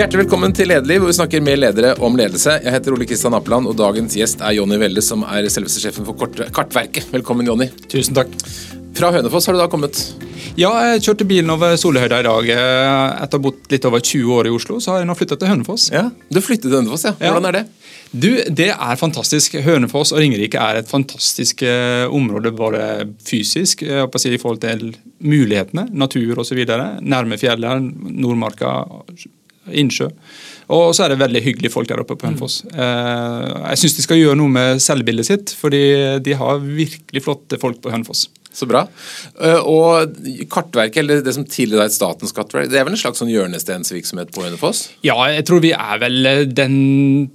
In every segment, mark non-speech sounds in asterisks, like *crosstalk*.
Hjertelig velkommen til Lederliv, hvor vi snakker med ledere om ledelse. Jeg heter Ole Kristian Apeland, og dagens gjest er Jonny Welle, som er selveste sjefen for kort Kartverket. Velkommen, Jonny. Tusen takk. Fra Hønefoss har du da kommet? Ja, jeg kjørte bilen over Solhøyda i dag. Etter å ha bodd litt over 20 år i Oslo, så har jeg nå flytta til Hønefoss. Ja, Du flyttet til Hønefoss, ja. Hvordan er det? Du, Det er fantastisk. Hønefoss og Ringerike er et fantastisk eh, område bare fysisk, si, i forhold til mulighetene, natur osv. Nærme fjellet, Nordmarka, innsjø. Og så er det veldig hyggelige folk der oppe på Hønefoss. Mm. jeg syns de skal gjøre noe med selvbildet sitt, fordi de har virkelig flotte folk på Hønefoss. Så bra. Eh, og Kartverket, eller det som tidligere er et Statens kartverk, det er vel en slags sånn hjørnestensvirksomhet på Hønefoss? Ja, jeg tror vi er vel den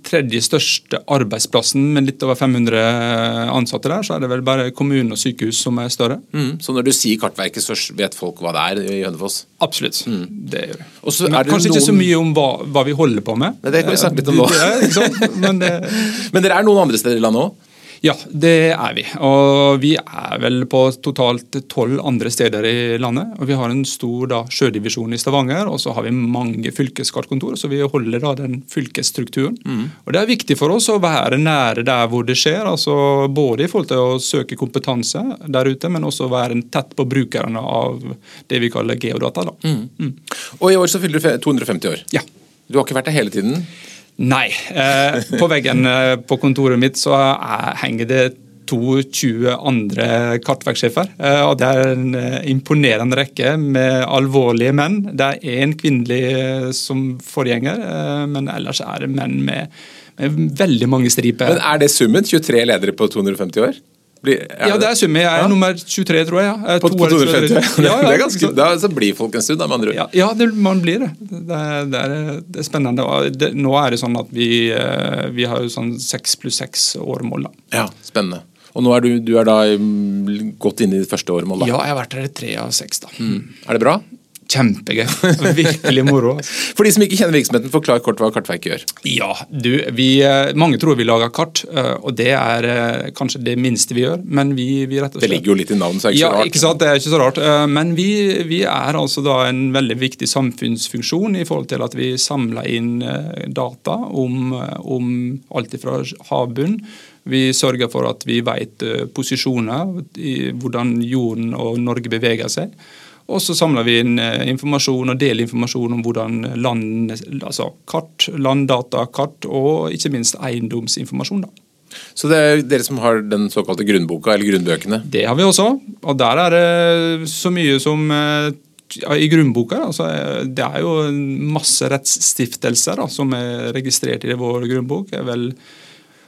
tredje største arbeidsplassen med litt over 500 ansatte der. Så er det vel bare kommune og sykehus som er større. Mm, så når du sier Kartverket, så vet folk hva det er i Hønefoss? Absolutt. Mm. Det gjør vi. Kanskje noen... ikke så mye om hva, hva vi holder på med. Det kan vi snakke litt om nå. *laughs* Men, det... Men dere er noen andre steder i landet òg? Ja, det er vi. Og vi er vel på totalt tolv andre steder i landet. Og vi har en stor da, sjødivisjon i Stavanger, og så har vi mange fylkeskartkontor. Så vi holder da den fylkesstrukturen. Mm. Og det er viktig for oss å være nære der hvor det skjer. altså Både i forhold til å søke kompetanse der ute, men også være tett på brukerne av det vi kaller geodata. Da. Mm. Mm. Og i år så fyller du 250 år. Ja. Du har ikke vært der hele tiden? Nei. Eh, på veggen eh, på kontoret mitt så er, henger det 22 andre kartverksjefer. Eh, og Det er en eh, imponerende rekke med alvorlige menn. Det er én kvinnelig eh, som forgjenger, men ellers er det menn med, med veldig mange striper. Men Er det summen? 23 ledere på 250 år? Blir, ja, det er summet. Jeg er ja. nummer 23, tror jeg. Ja. På, på 250? *laughs* Ja, ja, det er ganske, da så blir folk en stund, da, med andre ord. Ja, det, man blir det. Det er, det er, det er spennende. Det, nå er det sånn at vi, eh, vi har jo sånn seks pluss seks åremål. da. Ja, spennende. Og nå er du, du er da mm, godt inne i ditt første åremål? da? Ja, jeg har vært her i tre av seks. da. Mm. Er det bra? Kjempegøy. *laughs* Virkelig moro. For de som ikke kjenner virksomheten, forklar kort hva Kartverket gjør. Ja, du, vi, eh, Mange tror vi lager kart, eh, og det er eh, kanskje det minste vi gjør. Men vi, vi rett og slett... Det ligger jo litt i navnet, så er det ikke ja, så rart. Ikke sant, det er ikke så rart. Men vi, vi, er altså da en veldig viktig samfunnsfunksjon i forhold til at vi samler inn data om, om alt fra havbunn vi sørger for at vi vet posisjoner, hvordan jorden og Norge beveger seg. Og så samler vi inn eh, informasjon og deler informasjon om hvordan land, altså kart, landdata-kart og ikke minst eiendomsinformasjon. da. Så det er dere som har den såkalte grunnboka, eller grunnbøkene? Det har vi også. Og der er det så mye som eh, i grunnboka altså, Det er jo masse rettsstiftelser da, som er registrert i vår grunnbok. Det er vel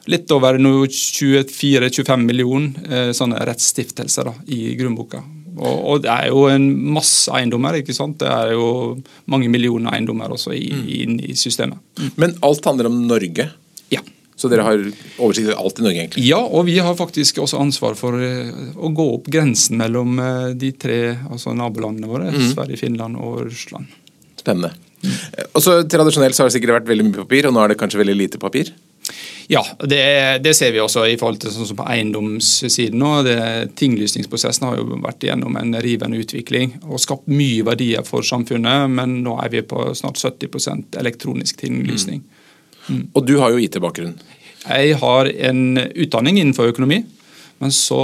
litt over 24-25 millioner eh, sånne rettsstiftelser da, i grunnboka. Og, og, det er jo en masse eiendommer. ikke sant? Det er jo mange millioner eiendommer også i, mm. inn i systemet. Mm. Men alt handler om Norge? Ja. Så dere har oversikt over alt i Norge? egentlig? Ja, og vi har faktisk også ansvar for eh, å gå opp grensen mellom eh, de tre altså nabolandene våre. Mm. Sverige, Finland og Russland. Spennende. Mm. Og så Tradisjonelt så har det sikkert vært veldig mye papir, og nå er det kanskje veldig lite papir? Ja, det, det, ser vi også i forhold til sånn som på eiendomssiden. nå. Tinglysningsprosessen har jo vært gjennom en rivende utvikling og skapt mye verdier for samfunnet, men nå er vi på snart 70% elektronisk tinglysning. Mm. Mm. Og du har jo IT-bakgrunn? Jeg har en utdanning innenfor økonomi. Men så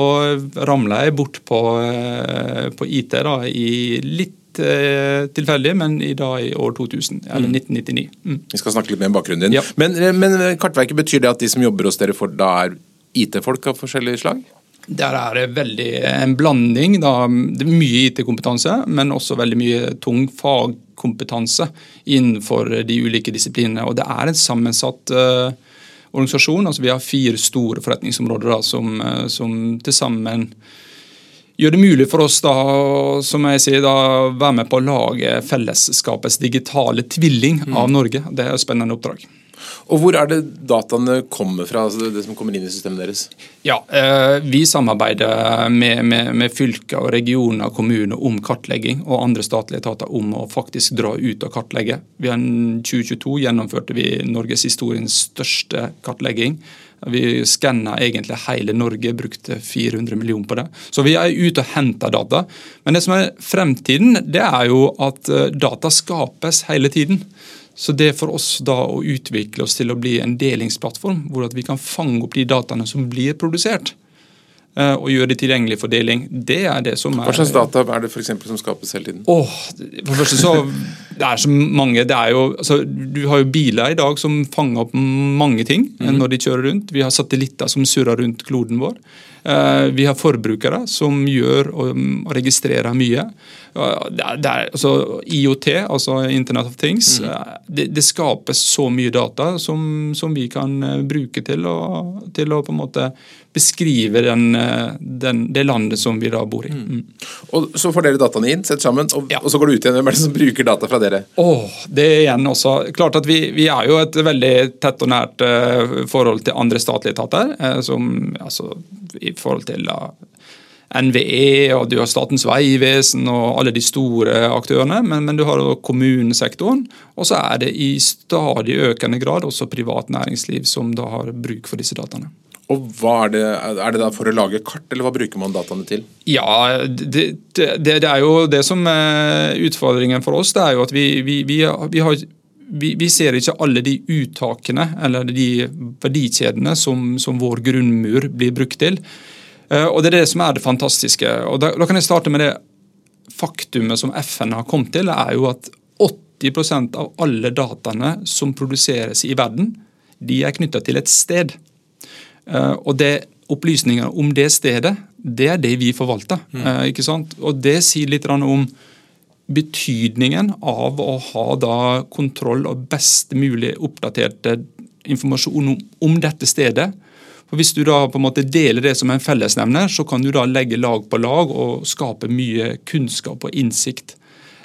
ramla jeg bort på, eh, på IT da, i litt Eh, tilfeldig, men i dag i år 2000, eller 1999. Mm. mm. Vi skal snakke litt mer om bakgrunnen din. Ja. Men, eh, men, eh, Kartverket, betyr det at de som jobber hos dere, for, da er IT-folk av forskjellige slag? Der er det veldig en blanding. Da. Det er mye IT-kompetanse, men også veldig mye tung fagkompetanse innenfor de ulike disiplinene. Og det er en sammensatt uh, organisasjon. altså Vi har fire store forretningsområder da, som, uh, som til sammen gjør det mulig for oss da, som jeg sier, da, være med på å lage fellesskapets digitale tvilling mm. av Norge. Det er et spennende oppdrag. Og Hvor er det dataene kommer fra, altså det som kommer inn i systemet deres? Ja, eh, Vi samarbeider med, med, med fylker, og regioner og kommuner om kartlegging, og andre statlige etater om å faktisk dra ut og kartlegge. I 2022 gjennomførte vi Norges historiens største kartlegging vi skanna egentlig hele Norge, brukte 400 millioner på det. Så vi er ute og henter data. Men det som er fremtiden, det er jo at eh, data skapes hele tiden. Så det er for oss da å utvikle oss til å bli en delingsplattform, hvor vi kan fange opp de dataene som blir produsert. Eh, og gjøre det tilgjengelig for deling. Det er det som er Hva slags data er det for eksempel, som skapes hele tiden? Åh, for det første så Det er så mange det er jo, altså, Du har jo biler i dag som fanger opp mange ting mm. når de kjører rundt. Vi har satellitter som surrer rundt kloden vår. Uh, vi har forbrukere som gjør og, og registrerer mye. Er, altså, IOT, altså Internet of Things, mm. uh, det, det, skapes så mye data som, som vi kan bruke til å, til å på en måte beskrive den, eh, den, det landet som vi da bor i. Mm. mm. Og Så får dere dataene inn, setter sammen, og, ja. og, så går det ut igjen. Hvem er det som bruker data fra dere? Oh, det er igjen også, klart at vi, vi er jo et veldig tett og nært forhold til andre statlige etater. Som, altså, I forhold til NVE, og du har Statens vegvesen og alle de store aktørene. Men, men du har kommunesektoren, og så er det i stadig økende grad også privat næringsliv som da har bruk for disse dataene. Og er det, er det da for å lage kart, eller hva bruker man dataene til? Ja, det, det, det er jo det som er utfordringen for oss. det er jo at vi, vi, vi, vi har vi, ser ikke alle de uttakene eller de verdikjedene som, som, vår grunnmur blir brukt til. Eh, og Det er det som er det fantastiske. Og Da, da kan jeg starte med det faktumet som FN har kommet til, er jo at 80% av alle dataene som produseres i verden, de er knytta til et sted. Eh, og det Opplysninger om det stedet, det er det vi forvalter. Mm. Eh, ikke sant? Og Det sier litt om betydningen av å ha da kontroll og best mulig oppdaterte informasjon om, om dette stedet. For Hvis du da på en måte deler det som en fellesnevner, så kan du da legge lag på lag og skape mye kunnskap og innsikt.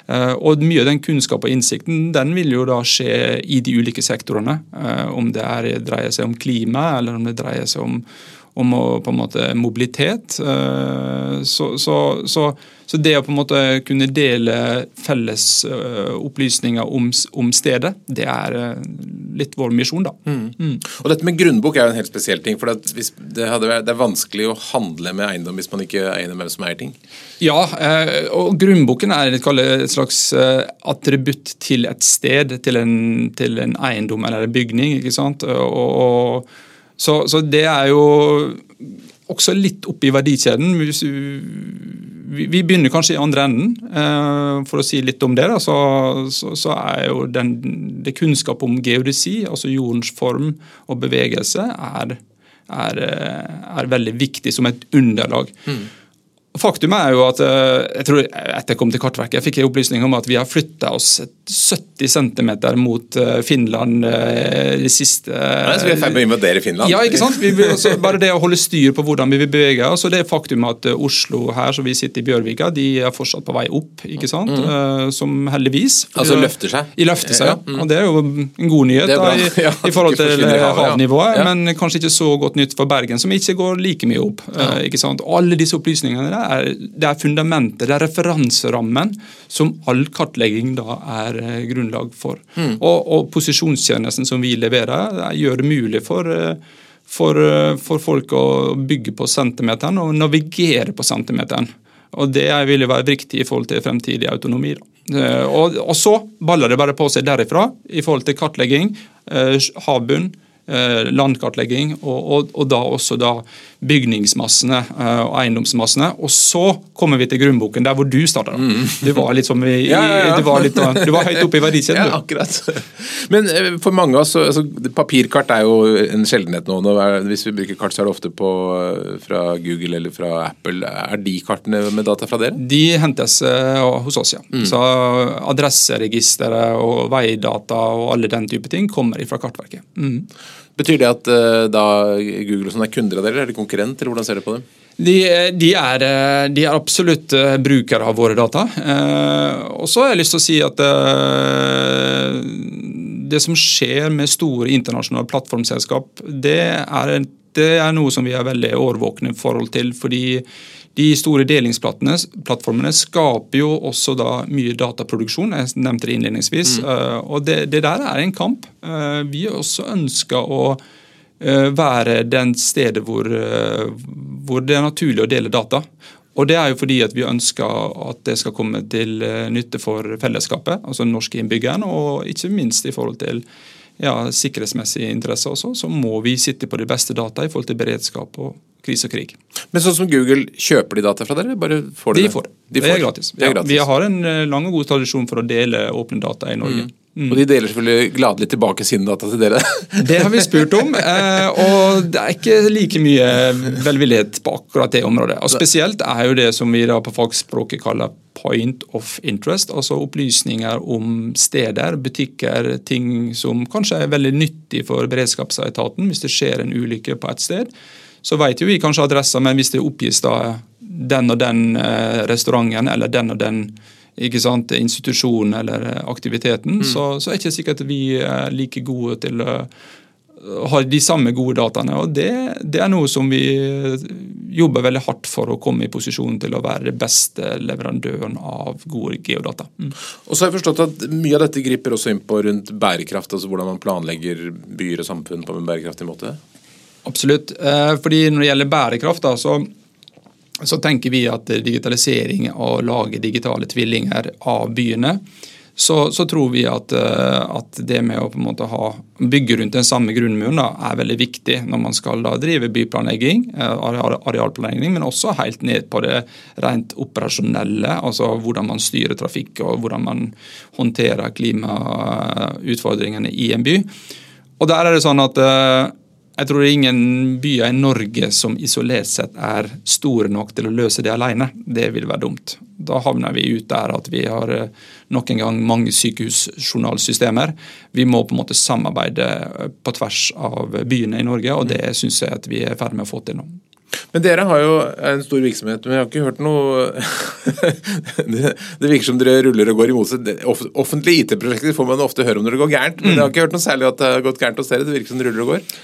Eh, og Mye av den kunnskap og innsikten den vil jo da skje i de ulike sektorene. Eh, om det er, dreier seg om klima, eller om det dreier seg om, om på en måte mobilitet. Eh, så, så, så så det å på en måte kunne dele felles uh, opplysninger om, om, stedet, det er uh, litt vår misjon, da. Mm. Mm. Og dette med grunnbok er jo en helt spesiell ting. for det, hadde, det, er vanskelig å handle med eiendom hvis man ikke eier hvem som eier ting. Ja, og grunnboken er et slags attributt til et sted, til en, til en, eiendom eller en bygning. ikke sant? Og, og, så, så det er jo også litt opp i verdikjeden. Vi begynner kanskje i andre enden. Eh, for å si litt om det, da, så, så, så, er jo den, det kunnskap om geodesi, altså jordens form og bevegelse, er, er, eh, er veldig viktig som et underlag. Mm. Faktum er jo at eh, jeg tror etter jeg kom til Kartverket, fikk jeg opplysning om at vi har flytta oss 70 cm mot eh, Finland eh, de siste Nei, Så vi er i ferd med å invadere Finland? Ja, ikke sant? Vil, bare det å holde styr på hvordan vi vil bevege oss. og Det faktum at Oslo her, som vi sitter i Bjørvika, de er fortsatt på vei opp. ikke sant? Mm. Som heldigvis. Altså løfter seg? De løfter seg, ja. Mm. Og Det er jo en god nyhet da, i, *laughs* ja, i, forhold til havnivået, men kanskje ikke så godt nytt for Bergen, som ikke går like mye opp. ikke sant? Alle disse opplysningene der er, det er fundamentet, det er referanserammen som all kartlegging da er eh, grunnlag for. Mm. Og, og, posisjonstjenesten som vi leverer, gjør det mulig for, eh, for, eh, for folk å bygge på centimeteren og navigere på centimeteren. Og Det vil være viktig i forhold til fremtidig autonomi. Og, og, så baller det bare på seg derifra i forhold til kartlegging, havbunn, landkartlegging og, og, og, da også da bygningsmassene eh, og eiendomsmassene. Og så kommer vi til grunnboken, der hvor du starta. Mm. Du var litt som i, ja, ja, ja. Du, var litt, du var høyt oppe i verdikjeden. Ja, akkurat. Men eh, for mange av oss, altså, papirkart er jo en sjeldenhet nå. Hvis vi bruker kart, så er det ofte på, eh, fra Google eller fra Apple. Er de kartene med data fra dere? De hentes hos oss, ja. Mm. Så adresseregisteret og veidata og alle den type ting kommer fra Kartverket. Mm. Betyr det at uh, da Google og sånn er kunder av dere, eller er de konkurrent, eller hvordan ser dere på dem? De, de, er, eh, de, er, absolutt eh, brukere av våre data. Eh, og så har jeg lyst til å si at eh, det som skjer med store internasjonale plattformselskap, det er, det er noe som vi er veldig årvåkne i forhold til. fordi de store delingsplattformene skaper jo også da mye dataproduksjon. Jeg nevnte det innledningsvis. Mm. Uh, og det, det, der er en kamp. Uh, vi også ønsker å uh, være den stedet hvor, hvor, det er naturlig å dele data. Og det er jo fordi at vi ønsker at det skal komme til nytte for fellesskapet, altså den norske innbyggeren, og ikke minst i forhold til ja, sikkerhetsmessige interesser også, så må vi sitte på de beste data i forhold til beredskap og krise og krig. Men sånn som Google, kjøper de data fra dere? Bare får de, de får det. De får det er gratis. Det er gratis. Ja, vi har en lang og god tradisjon for å dele åpne data i Norge. Mm. Mm. Og de deler selvfølgelig gladelig tilbake sine data til dere. *laughs* det har vi spurt om, eh, og det er ikke like mye velvillighet på akkurat det området. Og Spesielt er jo det som vi da på fagspråket kaller point of interest, altså opplysninger om steder, butikker, ting som kanskje er veldig nyttig for beredskapsetaten hvis det skjer en ulykke på et sted. Så vet jo vi kanskje adressa, men hvis det oppgis da den og den eh, restauranten eller den og den ikke sant, institusjonen eller aktiviteten, mm. så, så, er det ikke sikkert at vi er like gode til å ha de samme gode dataene. og det, det, er noe som vi jobber veldig hardt for å komme i posisjon til å være den beste leverandøren av gode geodata. Mm. Og så har jeg forstått at Mye av dette griper også inn på rundt bærekraft, altså hvordan man planlegger byer og samfunn på en bærekraftig måte? Absolutt. Eh, fordi Når det gjelder bærekraft, da, så så tenker vi at digitalisering og lage digitale tvillinger av byene, så, så tror vi at, eh, at, det med å på en måte ha, bygge rundt den samme grunnmuren er veldig viktig når man skal da drive byplanlegging, eh, arealplanlegging, men også helt ned på det rent operasjonelle. Altså hvordan man styrer trafikk og hvordan man håndterer klimautfordringene i en by. Og der er det sånn at eh, jeg tror det er ingen byer i Norge som isolert sett er store nok til å løse det alene. Det vil være dumt. Da havner vi ut der at vi har eh, nok en gang mange sykehusjournalsystemer. Vi må på en måte samarbeide eh, på tvers av byene i Norge, og det syns jeg at vi er i ferd med å få til nå. Men dere har jo en stor virksomhet, men jeg har ikke hørt noe *laughs* det, virker som dere ruller og går imot seg. Offentlige IT-prosjekter får man ofte høre om når det går gærent, men jeg har ikke hørt noe særlig at det har gått gærent hos dere. Det virker som det ruller og går.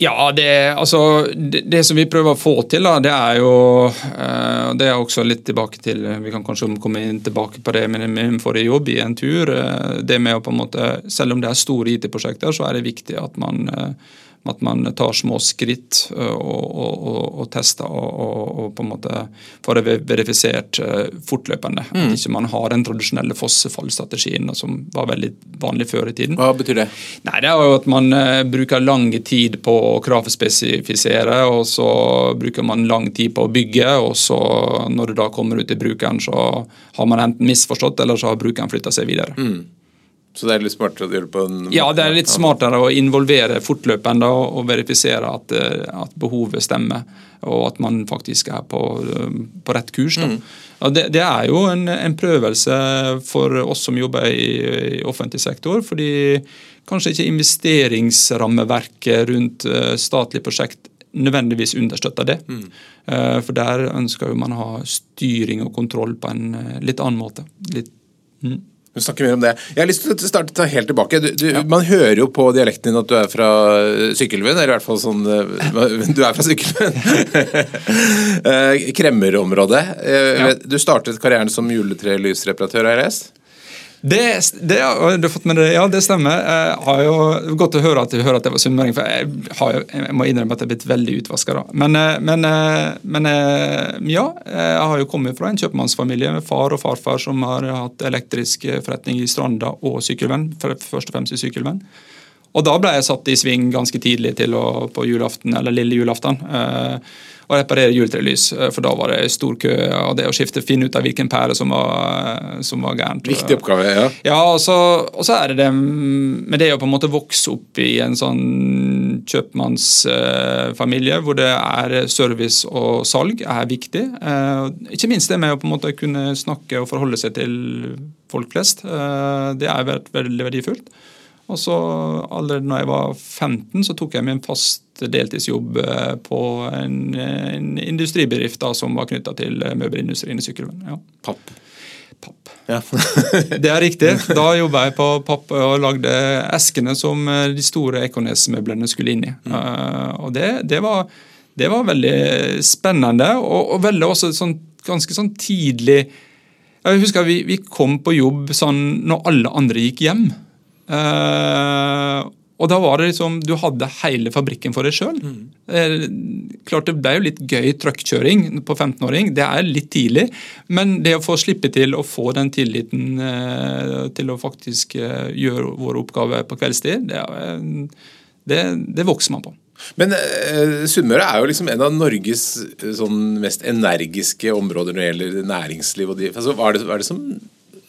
Ja, det, altså, det, det, som vi prøver å få til, da, det er jo uh, Det er også litt tilbake til Vi kan kanskje komme inn tilbake på det med min forrige jobb i en tur. Uh, det med å på en måte, Selv om det er store IT-prosjekter, så er det viktig at man uh, at man tar små skritt og, og, og, tester og, på en måte får det verifisert fortløpende. Mm. At ikke man har den tradisjonelle fossefallstrategien som var veldig vanlig før i tiden. Hva betyr det? Nei, Det er jo at man bruker lang tid på å kravspesifisere, og så bruker man lang tid på å bygge, og så når det da kommer ut til brukeren, så har man enten misforstått, eller så har brukeren flytta seg videre. Mm. Så det er litt smartere å gjøre det på en måte. Ja, det er litt smartere å involvere fortløpende og, verifisere at, eh, at, behovet stemmer, og at man faktisk er på, eh, på rett kurs. Mm. Det, det, er jo en, en, prøvelse for oss som jobber i, i, offentlig sektor, fordi kanskje ikke investeringsrammeverket rundt statlige statlig prosjekt nødvendigvis understøtter det. Mm. For der ønsker man å ha styring og kontroll på en litt annen måte. Litt, mm. Vi snakker mer om det. Jeg har lyst til å starte helt tilbake. Du, du, ja. Man hører jo på dialekten din at du er fra Sykkylven, eller i hvert fall sånn eh, *laughs* Du er fra Sykkylven. *laughs* Eh, Kremmerområdet. Eh, ja. Du startet karrieren som juletrelysreparatør, har jeg lest? Det, det, det, ja, det stemmer. Jeg har jo Godt å høre at du hører at jeg var sunnmøring, for jeg, jeg, må innrømme at jeg er blitt veldig utvaska. Men, eh, men, eh, men, eh, ja, jeg har jo kommet fra en kjøpmannsfamilie med far og farfar som har hatt elektrisk forretning i Stranda og Sykkylven. Først og fremst i Sykkylven. Og da ble jeg satt i sving ganske tidlig til å, på julaften, eller lille julaften. Eh, og reparere juletrelys, eh, for da var det stor kø. og det å skifte, Finne ut av hvilken pære som var, som var gærent. Viktig oppgave, ja. Ja, og så, og så, er det det med det å på en måte vokse opp i en sånn kjøpmannsfamilie hvor det er service og salg er viktig. Eh, ikke minst det med å på en måte kunne snakke og forholde seg til folk flest. Det er veldig verdifullt. Og så Allerede når jeg var 15, så tok jeg en fast deltidsjobb eh, på en, en industribedrift da, som var knytta til eh, møbelindustrien i Sykkylven. Ja. Papp. Papp. Ja. *laughs* det er riktig. Da *laughs* jobba jeg på papp og lagde eskene som eh, de store Ekornes-møblene skulle inn i. Mm. Uh, og det, det, var, det, var, veldig spennende, og, og veldig også sånn, ganske sånn tidlig Jeg husker vi, vi kom på jobb sånn når alle andre gikk hjem. Uh, Og da var det liksom, Du hadde hele fabrikken for deg sjøl. Mm. klart det ble jo litt gøy truckkjøring på 15-åring. Det er litt tidlig, men det å få slippe til å få den tilliten eh, til å faktisk eh, gjøre vår oppgave på kveldstid, det, det, det vokser man på. Men eh, Sunnmøre er jo liksom en av Norges sånn, mest energiske områder når det gjelder næringsliv. og de, altså, hva, er det, hva, er det som,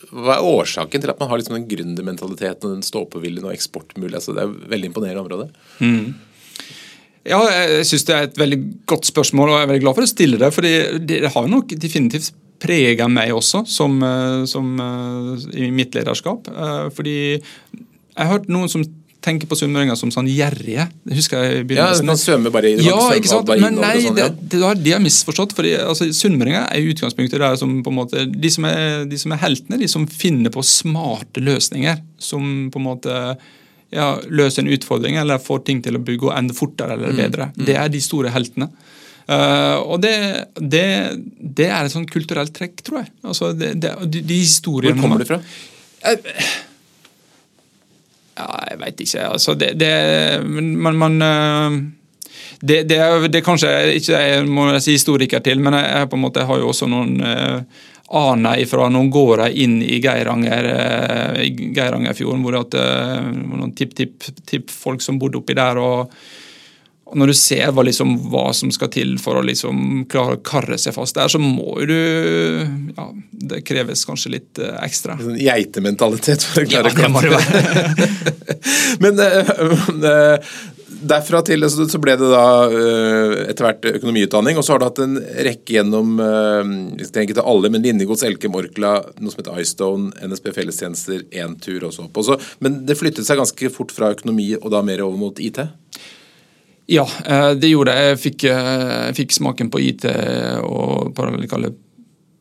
hva er årsaken til at man har liksom den gründermentaliteten og den stå-på-viljen og eksportmulighet? Altså, det er et veldig imponerende område. Mm. Ja, jeg syns det er et veldig godt spørsmål, og jeg er veldig glad for å stille det. for det har nok definitivt prega meg også, som, eh, som, i mitt lederskap. Fordi jeg har hørt noen som tenker på sunnmøringer som sånn gjerrige. Det husker jeg i Ja, kan svømme bare i det. Ja, ikke sant? Men nei, sånn, ja. det, det, de har misforstått. for altså, Sunnmøringer er i utgangspunktet der som på en måte, de som, er, de som er heltene, de som finner på smarte løsninger. Som på en måte ja, løser en utfordring eller får ting til å gå enda fortere eller mm, bedre. Mm, mm. Det er de store heltene. Uh, og det, det, det, er et sånn kulturelt trekk, tror jeg. Altså, det, de, de historiene Hvor kommer det fra? Uh, ja, jeg veit ikke. Altså, det, det Man, man det, det, det, er kanskje ikke jeg må si historiker til, men jeg, på en måte har jo også noen uh, aner fra noen gårder inn i Geiranger, uh, Geirangerfjorden, hvor det uh, noen tipp-tipp-tipp-folk som bodde oppi der. og og Når du ser hva, liksom, hva, som skal til for å liksom klare å karre seg fast der, så må du ja, Det kreves kanskje litt uh, ekstra. Sånn geitementalitet for å klare ja, det må det være. *laughs* Men uh, derfra til så ble det da etter hvert økonomiutdanning, og så har du hatt en rekke gjennom vi skal ikke til alle, men Lindegods, Elkem, Orkla, noe som heter iStone, NSB Fellestjenester, Entur og så opp. Men det flyttet seg ganske fort fra økonomi og da mer over mot IT? Ja, eh, det gjorde jeg. Jeg fikk, eh, jeg fikk smaken på IT og vi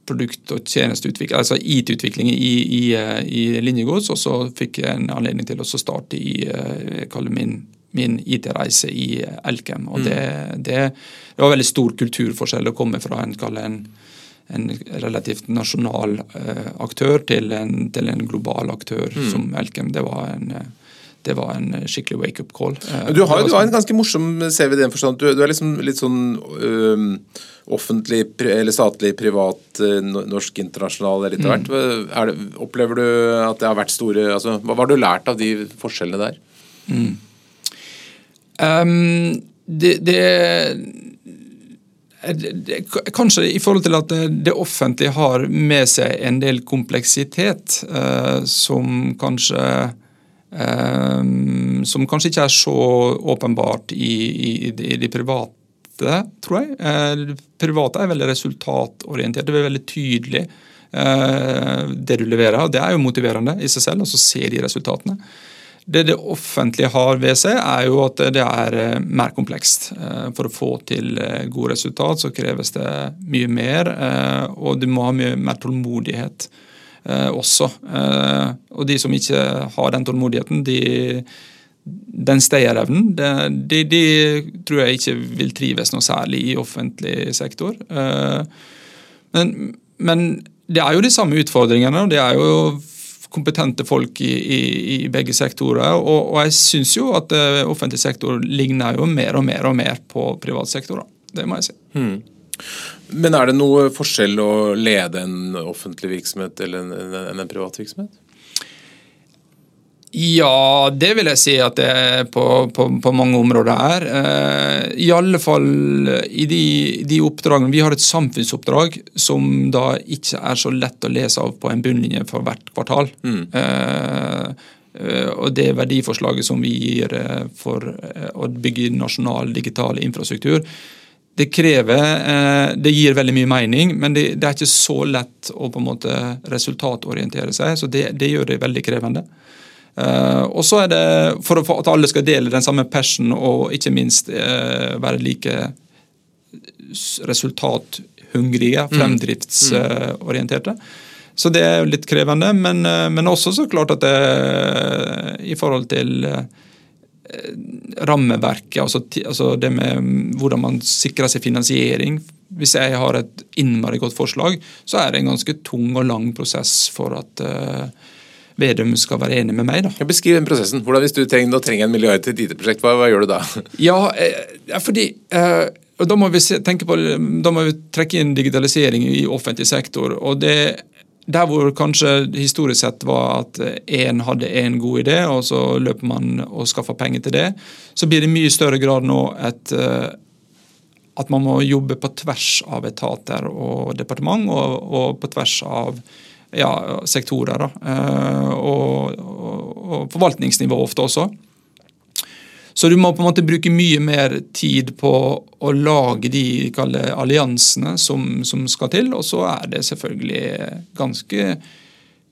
produkt- og tjenesteutvikling, altså IT-utvikling i, i, eh, i linjegods. Og så fikk jeg en anledning til å starte i min, min IT-reise i Elkem. Og det, mm. det, det, var veldig stor kulturforskjell å komme fra en, en, en relativt nasjonal aktør til en, til en, global aktør mm. som Elkem. Det var en det var en eh, skikkelig wake-up call. Du har, du har en ganske morsom CV i den forstand. Du, du, er liksom litt sånn um, offentlig eller statlig, privat, norsk, internasjonal litt av hvert. Mm. opplever du at det har vært store altså, Hva har du lært av de forskjellene der? Mm. Um, det, det, det, Kanskje i forhold til at det, det, offentlige har med seg en del kompleksitet som kanskje Um, som kanskje ikke er så åpenbart i, i, i de private, tror jeg. Uh, private er veldig resultatorientert. Det er veldig tydelig uh, det du leverer. Det er jo motiverende i seg selv, og ser de resultatene. Det det offentlige har ved seg, er jo at det er uh, mer komplekst. For å få til gode resultat så kreves det mye mer, og du må ha mye mer tålmodighet eh, også. Eh, og de som ikke har den tålmodigheten, de, den stayerevnen, de, de, tror jeg ikke vil trives noe særlig i offentlig sektor. Eh, men, men, det er jo de samme utfordringene. og det er jo kompetente folk i, i, i begge sektorer. Og, og jeg syns jo at uh, offentlig sektor ligner jo mer og mer og mer på privat sektor. Det må jeg si. Hmm. Men er det noe forskjell å lede en offentlig virksomhet eller en, en, en privat virksomhet? Ja, det vil jeg si at det er på, på, på mange områder er. Eh, I alle fall i de, de, oppdragene Vi har et samfunnsoppdrag som da ikke er så lett å lese av på en bunnlinje for hvert kvartal. Mm. Eh, eh og det verdiforslaget som vi gir eh, for eh, å bygge nasjonal digital infrastruktur, det krever eh, Det gir veldig mye mening, men det, det, er ikke så lett å på en måte resultatorientere seg. Så det, det gjør det veldig krevende. Uh, og så er det For at alle skal dele den samme passion og ikke minst uh, være like resultathungrige, mm. fremdriftsorienterte. Så det er jo litt krevende, men, men også så klart at det i forhold til Eh, rammeverket, altså, altså, det med hvordan man sikrer seg finansiering. Hvis jeg har et innmari godt forslag, så er det en ganske tung og lang prosess for, at, uh, Vedum skal være enig med meg. da. Beskriv den prosessen. Hvordan Hvis du trenger, trenger en milliard til et IT-prosjekt, hva, hva, gjør du da? *laughs* Ja, eh, fordi eh, da må, vi se, på, da må vi trekke inn digitalisering i offentlig sektor. og det der hvor kanskje historisk sett var at én hadde en god idé, og så løper man og skaffer penger til det, så blir det i mye større grad nå et, eh, at man må jobbe på tvers av etater og departement, og, og på tvers av ja, sektorer. Da. Eh, og, og, og forvaltningsnivå ofte også. Så du må på en måte bruke mye mer tid på å lage de alliansene som, som, skal til. Og så er det selvfølgelig ganske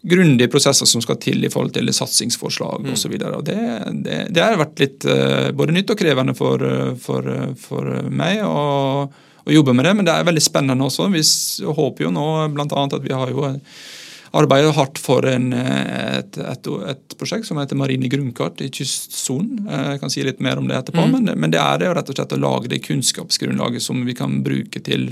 grundige prosesser som skal til i forhold til satsingsforslag mm. osv. Det, det, det har vært litt eh, både nytt og krevende for, for, for meg å, å, jobbe med det, men det er veldig spennende også. Vi håper jo nå bl.a. at vi har jo arbeider hardt for en, eh, et, et, et, prosjekt som heter Marine grunnkart i kystsonen. Eh, jeg kan si litt mer om det etterpå, mm. men, men, det er det rett og slett å lage det kunnskapsgrunnlaget som vi kan bruke til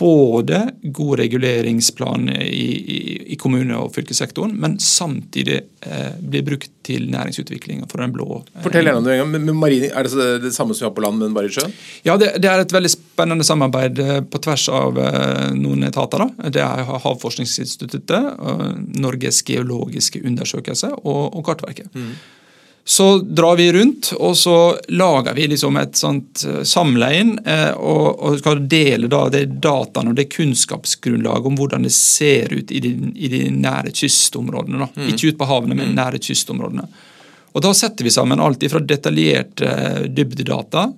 både god reguleringsplan i, i, i kommune- og fylkessektoren, men samtidig eh, blir brukt til næringsutvikling for den blå. Eh, Fortell gjerne om det en gang. Marin, er det det samme som vi har på land, men bare i sjøen? Ja, det, det, er et veldig spennende samarbeid eh, på tvers av eh, noen etater. Da. Det er Havforskningsinstituttet, eh, Norges geologiske undersøkelse og, og Kartverket. Mm. Så drar vi rundt, og så lager vi liksom et sånt eh, samleie eh, og, og, skal dele da det dataene og det kunnskapsgrunnlaget om hvordan det ser ut i de, i de nære kystområdene. Mm. Ikke ut på havene, men mm. nære kystområdene. Og Da setter vi sammen alt fra detaljerte eh, dybdedata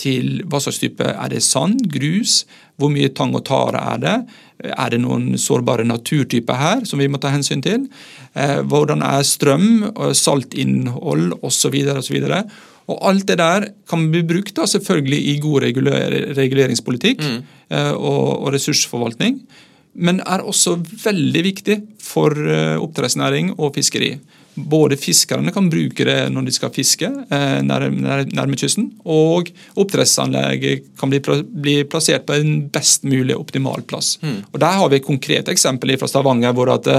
til hva slags type Er det sand, grus? Hvor mye tang og tare er det? Er det noen sårbare naturtyper her som vi må ta hensyn til? Eh, hvordan er strøm, saltinnhold osv. osv. Og alt det der kan bli brukt da, selvfølgelig i god reguleringspolitikk mm. Eh, og, og, ressursforvaltning, men er også veldig viktig for eh, oppdrettsnæring og fiskeri. Både fiskerne kan bruke det når de skal fiske nærme, nærme kysten, og oppdrettsanlegget kan bli, bli, plassert på en best mulig optimal plass. Mm. Og Der har vi et konkret eksempel fra Stavanger hvor at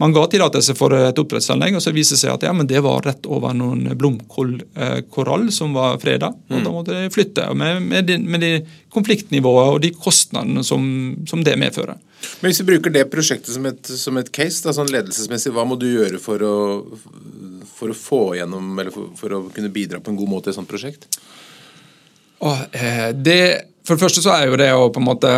man ga tillatelse for et oppdrettsanlegg, og så viser det seg at ja, men det var rett over noen blomkålkorall eh, som var freda. Og mm. da måtte de flytte. Med, med, de, med de konfliktnivået og de kostnadene som, som, det medfører. Men Hvis vi bruker det prosjektet som et, som et case, da, sånn ledelsesmessig, hva må du gjøre for å, for å få gjennom, eller for, for, å kunne bidra på en god måte i et sånt prosjekt? Eh, det, for det første så er jo det å på en måte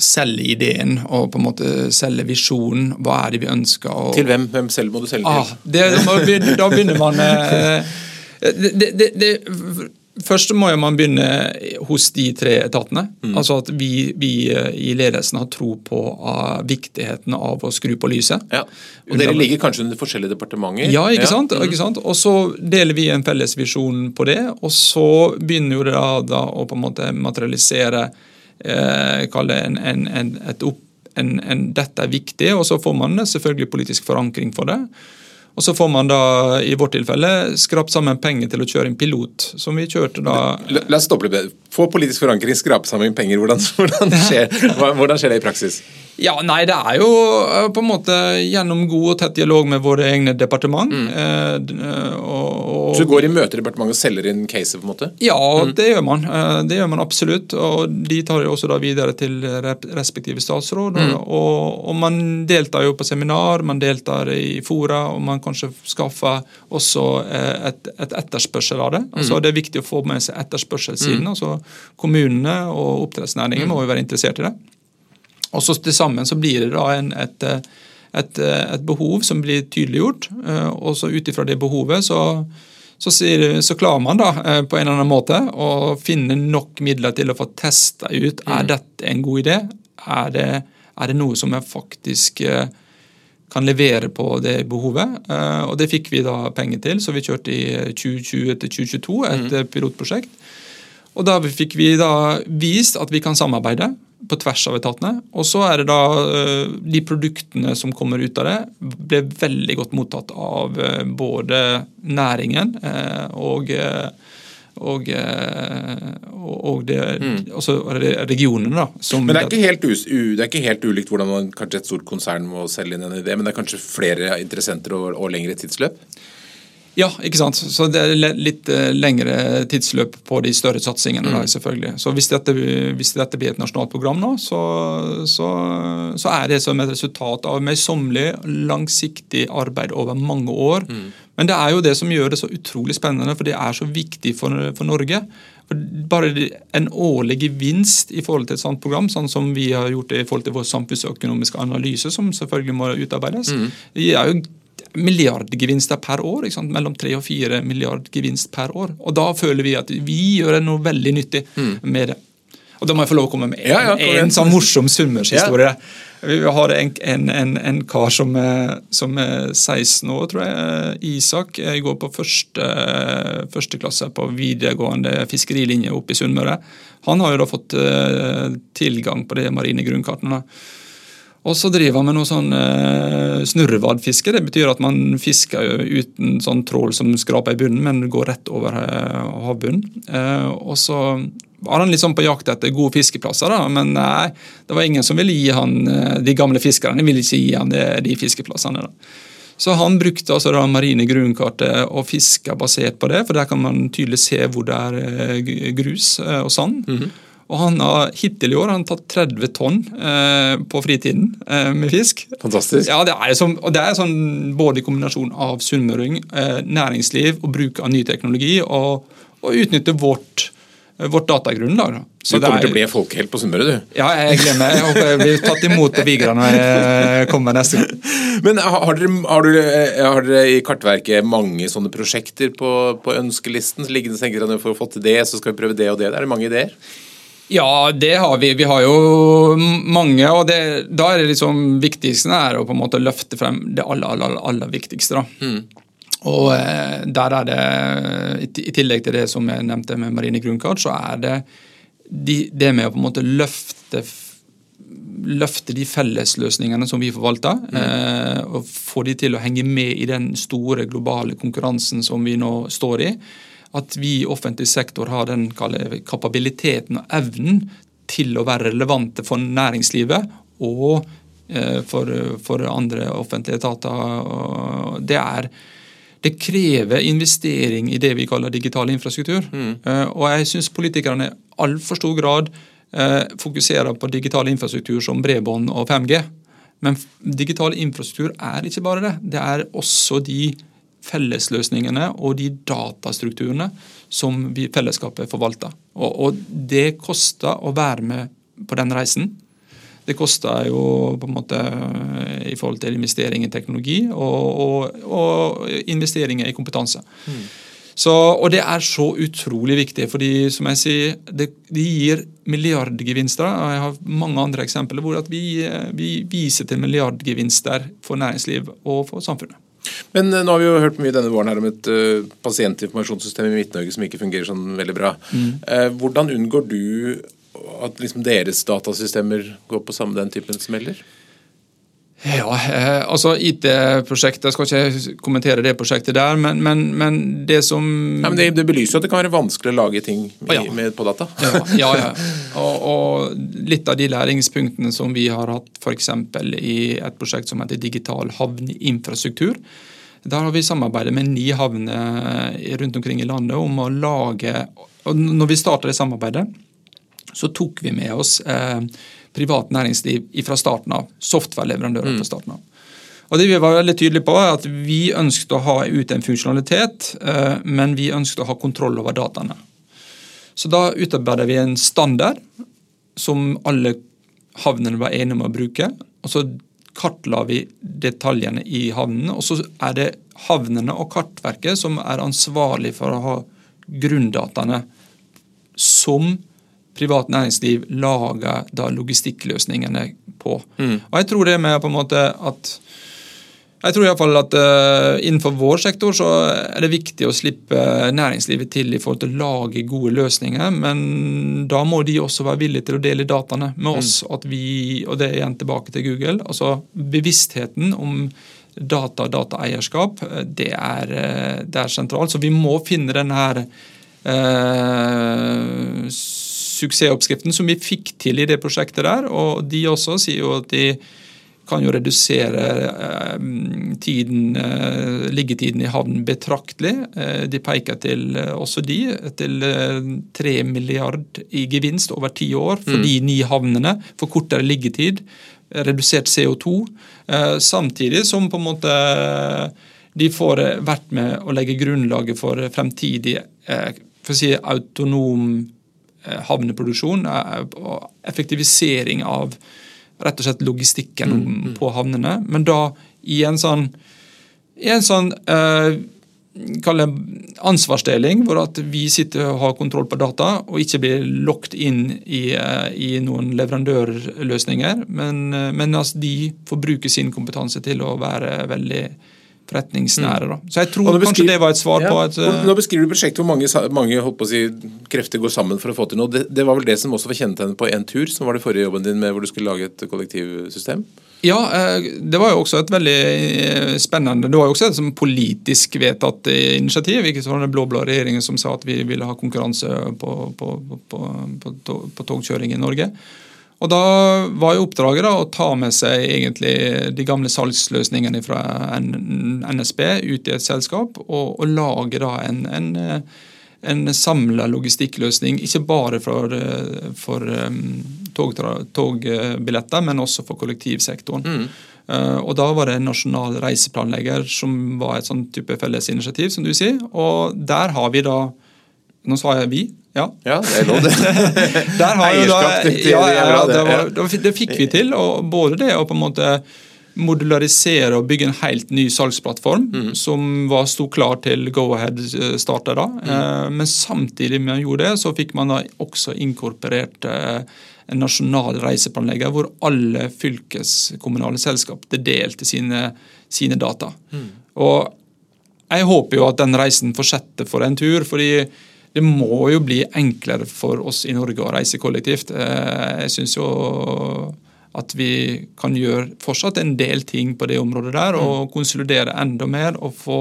selge ideen og på en måte selge visjonen. Hva er det vi ønsker? Og... Til hvem? Hvem selv må du selge til? Ah, det, da begynner man eh, *laughs* det, det, det, Først må man begynne hos de tre etatene. Mm. Altså At vi, vi, eh, i ledelsen har tro på uh, viktigheten av å skru på lyset. Ja. Og Dere ligger kanskje under forskjellige departementer? Ja, ikke, ja. Sant? Mm. ikke sant? Og så deler vi en felles visjon på det. Og så begynner jo det da, da å på en måte materialisere eh, kalle en, en, en, opp, dette er viktig, og så får man selvfølgelig politisk forankring for det. Og så får man da, i vårt tilfelle, skrapt sammen penger til å kjøre en pilot, som vi kjørte da La, la oss stoppe litt. Få politisk forankring, skrape sammen penger. Hvordan, *laughs* hvordan, skjer, hvordan skjer det i praksis? Ja, nei, Det er jo eh, på en måte gjennom god og tett dialog med våre egne departement. Mm. Eh, og, og, Så du går i møter i departementet og selger inn caset? på en måte? Ja, mm. det gjør man. Eh, det gjør man absolutt. og De tar jo også da videre til respektive statsråd. Mm. Og, og, man deltar jo på seminar, man deltar i fora, og man kanskje skaffer også et, et etterspørsel av det. Altså, mm. Det er viktig å få med seg etterspørselssiden. Mm. altså Kommunene og oppdrettsnæringen må jo være interessert i det. Og så Til sammen så blir det da en, et, et, et, behov som blir tydeliggjort. Eh, og så Ut ifra det behovet så, så, sier, så, klarer man da eh, på en eller annen måte å finne nok midler til å få testa ut er mm. dette en god idé. Er det, er det noe som jeg faktisk eh, kan levere på det behovet. Og Det fikk vi da penger til, så vi kjørte i 2020 til 2022 et mm. pilotprosjekt. Og Da fikk vi da vist at vi kan samarbeide på tvers av etatene. Og så er det da eh, de produktene som kommer ut av det, ble veldig godt mottatt av eh, både næringen eh, og og, og det, mm. også regionene. da. men det er, ikke helt us, det er ikke helt ulikt hvordan man, kanskje et stort konsern må selge inn en idé, men det er kanskje flere interessenter og, og lengre tidsløp? Ja, ikke sant. Så det er litt eh, lengre tidsløp på de større satsingene. Mm. Da, selvfølgelig. Så hvis dette, hvis dette, blir et nasjonalt program nå, så, så, så er det som et resultat av møysommelig, langsiktig arbeid over mange år. Mm. Men det er jo det som gjør det så utrolig spennende, for det er så viktig for, for Norge. For bare en årlig gevinst i forhold til et sånt program, sånn som vi har gjort det i forhold til vår samfunnsøkonomiske analyse, som selvfølgelig må utarbeides, mm. det er jo milliardgevinster per år. Mellom 3 og 4 milliard gevinst per år. Og da føler vi at vi gjør noe veldig nyttig mm. med det. Og Da må jeg få lov å komme med en, ja, ja, en sånn morsom sunnmørshistorie. Vi har en, en, en, en kar som er, som er, 16 år, tror jeg. Isak. Jeg går på første, første klasse på videregående fiskerilinje oppe i Sunnmøre. Han har jo da fått uh, tilgang på de marine grunnkartene. Og så driver han med noe sånn eh, snurrevadfiske. Det betyr at man fisker uten sånn trål som skraper i bunnen, men går rett over eh, havbunnen. Eh, og så var han sånn på jakt etter gode fiskeplasser, da, men nei, det var ingen som ville gi han eh, de gamle fiskerne ville ikke gi han de, de fiskeplassene. da. Så han brukte altså det marine grunnkartet og fiska basert på det, for der kan man tydelig se hvor det er eh, grus eh, og sand. Mm -hmm. Og han har hittil i år han tatt 30 tonn eh, på fritiden eh, med fisk. Fantastisk. Ja, det er, som, det er sånn både i kombinasjon av sunnmøring, eh, næringsliv og bruk av ny teknologi, og, og utnytte vårt, eh, vårt datagrunnlag. Så du kommer er, til å bli folkehelt på Sunnmøre, du? Ja, jeg glemmer. Jeg håper jeg blir tatt imot på Vigra når jeg kommer neste gang. *laughs* Men har dere, har, dere, eh, har dere, i Kartverket mange sånne prosjekter på, på ønskelisten? Liggende tenker dere For å få til det, så skal vi prøve det og det. Er det mange ideer? Ja, det har vi. Vi har jo mange. og det, Da er det liksom viktigste er å på en måte løfte frem det aller, aller, aller viktigste. Mm. Og eh, der er det, I tillegg til det som jeg nevnte med marine grunnkart, så er det de, det med å på en måte løfte løfte de fellesløsningene som vi forvalter, mm. eh, og få de til å henge med i den store globale konkurransen som vi nå står i at vi i offentlig sektor har den kapabiliteten og evnen til å være relevante for næringslivet og eh, for, for andre offentlige etater. Det, er, det krever investering i det vi kaller digital infrastruktur. Mm. Eh, og jeg syns politikerne i altfor stor grad eh, fokuserer på digital infrastruktur som bredbånd og 5G. Men digital infrastruktur er ikke bare det. Det er også de fellesløsningene og de datastrukturene som vi fellesskapet forvalter. Og, og det koster å være med på den reisen. Det koster jo på en måte i forhold til investering i teknologi og, og, og investeringer i kompetanse. Mm. Så, og det er så utrolig viktig, fordi som jeg sier, det, det gir milliardgevinster. og Jeg har mange andre eksempler hvor vi, vi viser til milliardgevinster for næringsliv og for samfunnet. Men uh, nå har vi jo hørt mye denne våren her om et uh, pasientinformasjonssystem i Midt-Norge som ikke fungerer sånn veldig bra. Mm. Uh, hvordan unngår du at liksom, deres datasystemer går på samme den typen smeller? Ja, eh, altså IT-prosjektet, Jeg skal ikke kommentere det prosjektet der, men, men, men det som Nei, men det, det, belyser jo at det kan være vanskelig å lage ting med, ja. med, på data. Ja, ja. ja. Og, og, litt av de læringspunktene som vi har hatt f.eks. i et prosjekt som heter Digital havneinfrastruktur. Der har vi samarbeidet med ni havner rundt omkring i landet om å lage og Når vi starta det samarbeidet, så tok vi med oss eh, privat næringsliv fra starten av. Softwareleverandører fra mm. starten av. Og det Vi var veldig tydelige på er at vi ønsket å ha ut en funksjonalitet, eh, men vi ønsket å ha kontroll over dataene. Så Da utarbeidet vi en standard som alle havnene var enige om å bruke. og Så kartla vi detaljene i havnene. og Så er det havnene og Kartverket som er ansvarlig for å ha grunndataene som privat næringsliv lager da logistikkløsningene på. Mm. Og jeg tror det med på en måte at jeg tror i fall at uh, Innenfor vår sektor så er det viktig å slippe næringslivet til i forhold til å lage gode løsninger, men da må de også være villige til å dele dataene med oss. Mm. at vi, Og det er igjen tilbake til Google. altså Bevisstheten om data og dataeierskap, det er, eh, det er sentralt. Så vi må finne denne her eh, suksessoppskriften som vi fikk til i det prosjektet der. Og de også sier jo at de kan jo redusere eh, tiden, eh, liggetiden i havn betraktelig. Eh, de peker til, også de, til tre milliard i gevinst over ti år for mm. de ni havnene. For kortere liggetid, redusert CO2. Samtidig som på en måte de får vært med å legge grunnlaget for fremtidig for si, autonom havneproduksjon og effektivisering av rett og slett logistikken mm, mm. på havnene. Men da i en sånn, i en sånn uh, ansvarsdeling, hvor at vi sitter og har kontroll på data og ikke blir lokket inn i, uh, i noen leverandørløsninger. Men, uh, men altså, de får bruke sin kompetanse til å være veldig forretningsnære. Da. Så jeg tror kanskje det var et svar ja, på et uh, Nå beskriver du prosjektet hvor mange, mange si, krefter går sammen for å få til noe. Det, det var vel det som også var kjennetegnet på Entur, som var det forrige jobben din med hvor du skulle lage et kollektivsystem? Ja, eh, det var jo også et veldig eh, spennende Det var jo også et politisk vedtatt initiativ. ikke sånn Den blå-blå regjeringen som sa at vi ville ha konkurranse på, på, på, på togkjøring i Norge. Og Da var jo oppdraget da, å ta med seg egentlig de gamle salgsløsningene fra NSB ut i et selskap, og, og lage da en, en, en samla logistikkløsning. Ikke bare for, for tog, togbilletter, men også for kollektivsektoren. Mm. Uh, og Da var det en nasjonal reiseplanlegger som var et sånn type felles initiativ. som du sier. Og der har vi da Nå sa jeg vi, ja. ja, det er lov, *laughs* *laughs* det. Eierskap til ja, ja, det, var, det, fikk vi til. og Både det å på en måte modularisere og bygge en helt ny salgsplattform mm. som var sto klar til Go-Ahead eh, starta da. Mm. Eh, men samtidig med å gjøre det, så fikk man da også inkorporert eh, en nasjonal reiseplanlegger hvor alle fylkeskommunale selskap delte sine, sine data. Mm. Og jeg håper jo at den reisen fortsetter for en tur. fordi det må jo bli enklere for oss i Norge å reise kollektivt. Eh, jeg syns jo at vi kan gjøre fortsatt en del ting på det området der, og mm. konsolidere enda mer og få,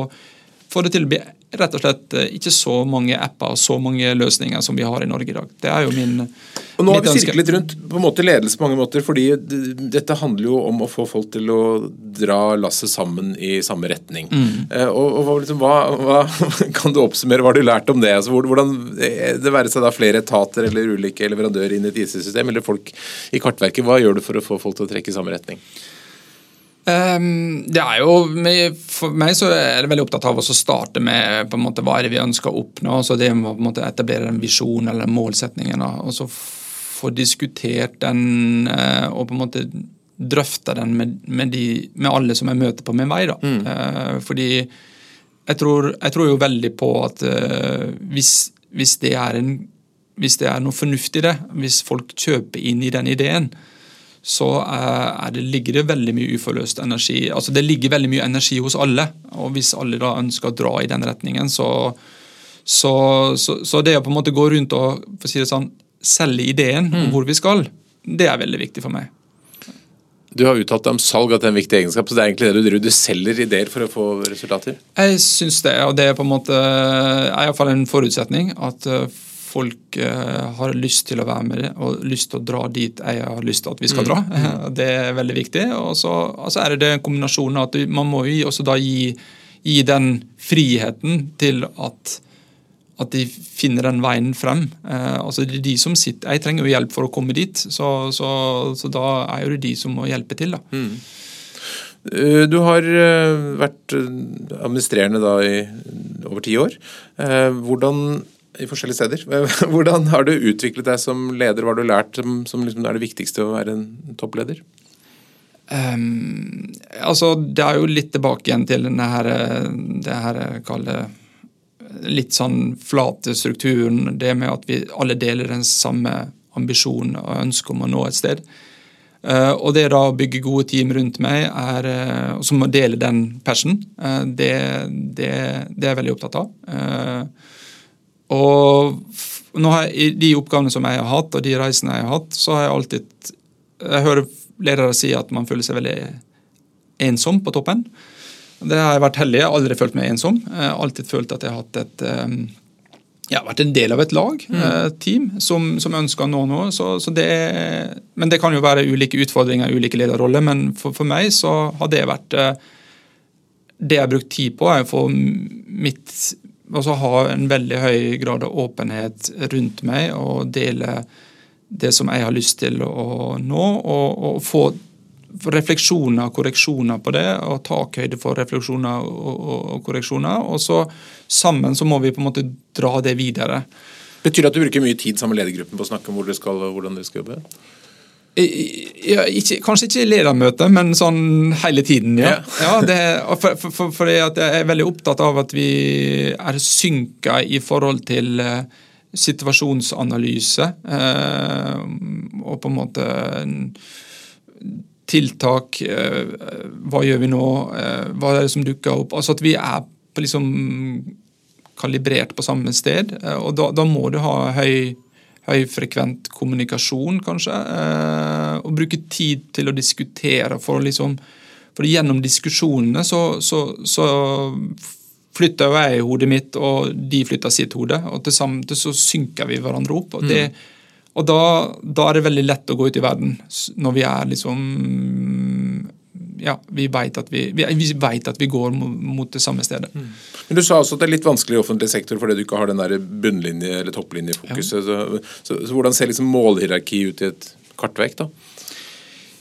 få det til å bli rett og slett eh, ikke så mange apper og så mange løsninger som vi har i Norge i dag. Det er jo min Og Nå har vi sirklet rundt på en måte ledelse på mange måter, fordi dette handler jo om å få folk til å dra lasset sammen i samme retning. Mm. Eh, og, og liksom, hva, hva, *laughs* Kan du oppsummere hva har du lært om det? Altså, hvordan, eh, det være seg da flere etater eller ulike leverandører inn i et IT-system, eller folk i Kartverket, hva gjør du for å få folk til å trekke i samme retning? Um, det er jo, For meg så er det veldig opptatt av å starte med på en måte, hva er det vi ønsker å oppnå. så Det må på en måte etablere en visjon eller målsetningen. og så Få diskutert den eh, og på en måte drøfte den med, med, de, med alle som jeg møter på min vei. da. Mm. Uh, fordi jeg tror, jeg tror, jo veldig på at uh, hvis, hvis, det en, hvis, det er noe fornuftig i det, hvis folk kjøper inn i den ideen, så det, ligger det veldig mye uforløst energi. Altså Det ligger veldig mye energi hos alle. og Hvis alle da ønsker å dra i den retningen, så, så, så, så det å på en måte gå rundt og for å si det sånn, selge ideen mm. om hvor vi skal, det er veldig viktig for meg. Du har uttalt deg om salg at det er en viktig egenskap, så det er egentlig det du, du selger ideer for å få resultater? Jeg syns det, og det er på en måte er iallfall en forutsetning. at folk uh, har lyst til å være med og lyst til å dra dit jeg har lyst til at vi skal mm. dra. Mm. *laughs* Det er veldig viktig. Og så altså er det det kombinasjonen at man må jo også da gi, gi den friheten til at, at de finner den veien frem. Uh, altså det er de som sitter, Jeg trenger jo hjelp for å komme dit, så, så, så da er jo det de som må hjelpe til. da. Mm. Eh, du har vært administrerende da i over ti år. Hvordan i forskjellige steder. *laughs* Hvordan har du utviklet deg som leder? Hva har du lært som, som liksom er det viktigste å være en toppleder? Um, altså, Det er jo litt tilbake igjen til denne her, det her kalle litt sånn flate strukturen. Det med at vi alle deler den samme ambisjonen og ønsket om å nå et sted. Uh, og det da å bygge gode team rundt meg, er, uh, som å dele den passion, uh, det, det, det, er jeg veldig opptatt av. Uh, og nå har jeg, I de oppgavene som jeg har hatt, og de reisene jeg har hatt, så har jeg alltid Jeg hører ledere si at man føler seg veldig ensom på toppen. Det har jeg vært heldig. Jeg har aldri følt meg ensom. Jeg har alltid følt at jeg har hatt et, ja, vært en del av et lag, mm. et team, som, som, ønsker å nå noe. Så, så det, men det kan jo være ulike utfordringer, ulike lederroller. Men for, for, meg så har det vært Det jeg har brukt tid på, er å få mitt Altså ha en veldig høy grad av åpenhet rundt meg og dele det som jeg har lyst til å nå, og, og få refleksjoner og korreksjoner på det, og takhøyde for refleksjoner og, og, og, korreksjoner. Og så sammen så må vi på en måte dra det videre. Betyr det at du bruker mye tid sammen med ledergruppen på å snakke om hvor dere skal og hvordan dere skal jobbe? Ja, ikke, kanskje ikke i ledermøte, men sånn hele tiden, ja. ja *laughs* det, for, for, for, jeg er veldig opptatt av at vi er synka i forhold til uh, situasjonsanalyse. Uh, og på en måte tiltak. Uh, hva gjør vi nå? hva er det som dukker opp? Altså At vi er på liksom kalibrert på samme sted. og da, da må du ha høy høyfrekvent kommunikasjon, kanskje. Eh, og bruke tid til å diskutere. For, liksom, for gjennom diskusjonene så, så, så flytter jo jeg hodet mitt, og de flytter sitt hode. Og til sammen så synker vi hverandre opp. og det mm. Og da, da, er det veldig lett å gå ut i verden når vi er liksom ja, vi vet at vi, vi, vi, at vi går mot det samme stedet. Mm. Men Du sa også at det er litt vanskelig i offentlig sektor fordi du ikke har den der bunnlinje- eller topplinjefokuset. Ja. Så, så, så, hvordan ser liksom målhierarki ut i et kartverk? da?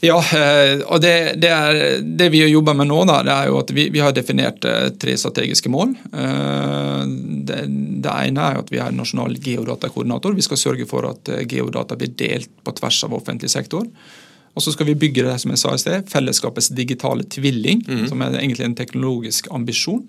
Ja, eh, og det, det, er, det, vi jobber med nå, da, det er jo at vi, vi har definert eh, tre strategiske mål. Eh, det, det, ene er at vi er nasjonal geodatakoordinator. Vi skal sørge for at geodata blir delt på tvers av offentlig sektor. Og så skal vi bygge det som jeg sa i sted, fellesskapets digitale tvilling, mm. som er egentlig en teknologisk ambisjon.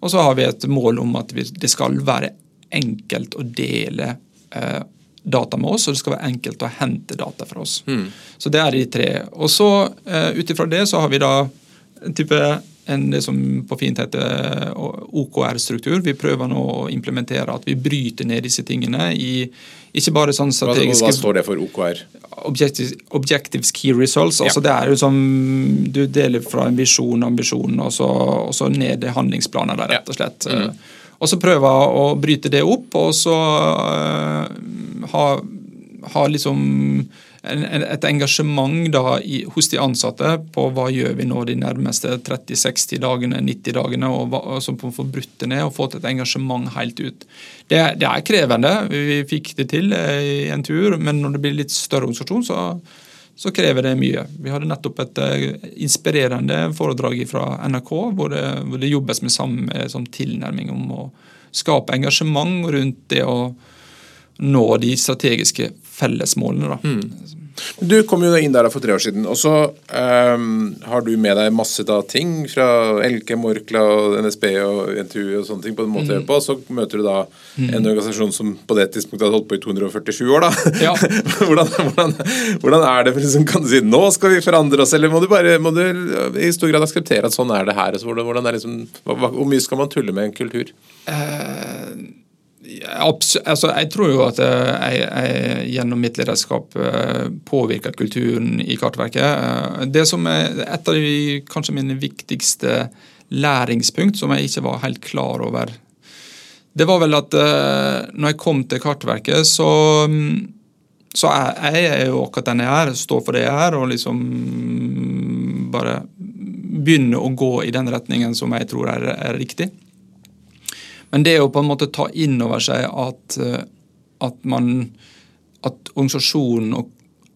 Og så har vi et mål om at det skal være enkelt å dele eh, data med oss, og det skal være enkelt å hente data fra oss. Mm. Så det er de tre. Og så eh, ut ifra det så har vi da en type en det som på fint heter OKR-struktur. Vi prøver nå å implementere at vi bryter ned disse tingene i ikke bare sånn strategiske Hva, står det for OKR? Objectives, objectives Key Results. altså Det er jo som Du deler fra en visjon, ambisjon, og så, og så ned i handlingsplaner, der, rett og slett. Ja. Mm. Og så prøve å bryte det opp, og så uh, ha, ha liksom et engasjement da i, hos de ansatte på hva gjør vi nå de nærmeste 30-60 dagene, 90 dagene, og, som og så få brutt det ned og fått et engasjement helt ut. Det, det, er krevende. Vi fikk det til eh, i en tur, men når det blir litt større organisasjon, så, så krever det mye. Vi hadde nettopp et uh, inspirerende foredrag fra NRK hvor det, hvor det jobbes med samme som tilnærming om å skape engasjement rundt det å nå de strategiske fellesmålene. Da. Mm. Du kom jo inn der for tre år siden, og så um, har du med deg masse da, ting fra Elkem, Orkla, NSB og NTU og sånne ting på en måte mm. på, og så møter du da mm. en organisasjon som på det tidspunktet hadde holdt på i 247 år. da. Ja. *laughs* hvordan, hvordan, hvordan, er det liksom, kan du si, Nå skal vi forandre oss, eller må du bare må du i stor grad akseptere at sånn er det her? Så hvordan, hvordan er liksom, hvor mye skal man tulle med en kultur? Uh, Altså, jeg tror jo at eh, jeg, jeg gjennom mitt lederskap eh, påvirker kulturen i Kartverket. Eh, det som er et av de kanskje mine viktigste læringspunkt, som jeg ikke var helt klar over, det var vel at når jeg kom til Kartverket, så, så er jeg jo akkurat den jeg er, står for det jeg er, og liksom bare begynne å gå i den retningen som jeg tror er, er riktig. Men det å på en måte ta inn over seg at, eh, at man at organisasjonen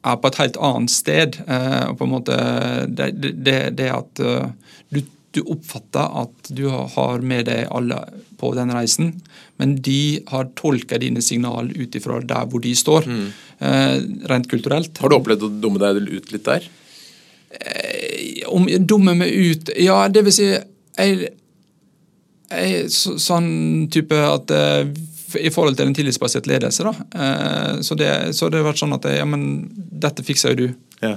er på et helt annet sted. Eh, og på en måte Det, det, det at eh, du, du, oppfatter at du har med deg alle på den reisen, men de har tolka dine signal ut ifra der hvor de står, mm. rent kulturelt. Har du opplevd å dumme deg ut litt der? Om jeg dummer meg ut Ja, det vil si jeg, sånn type at uh, i forhold til en tillitsbasert ledelse, da. Uh, så, det, så det har vært sånn at ja, men dette fikser jo du. Ja.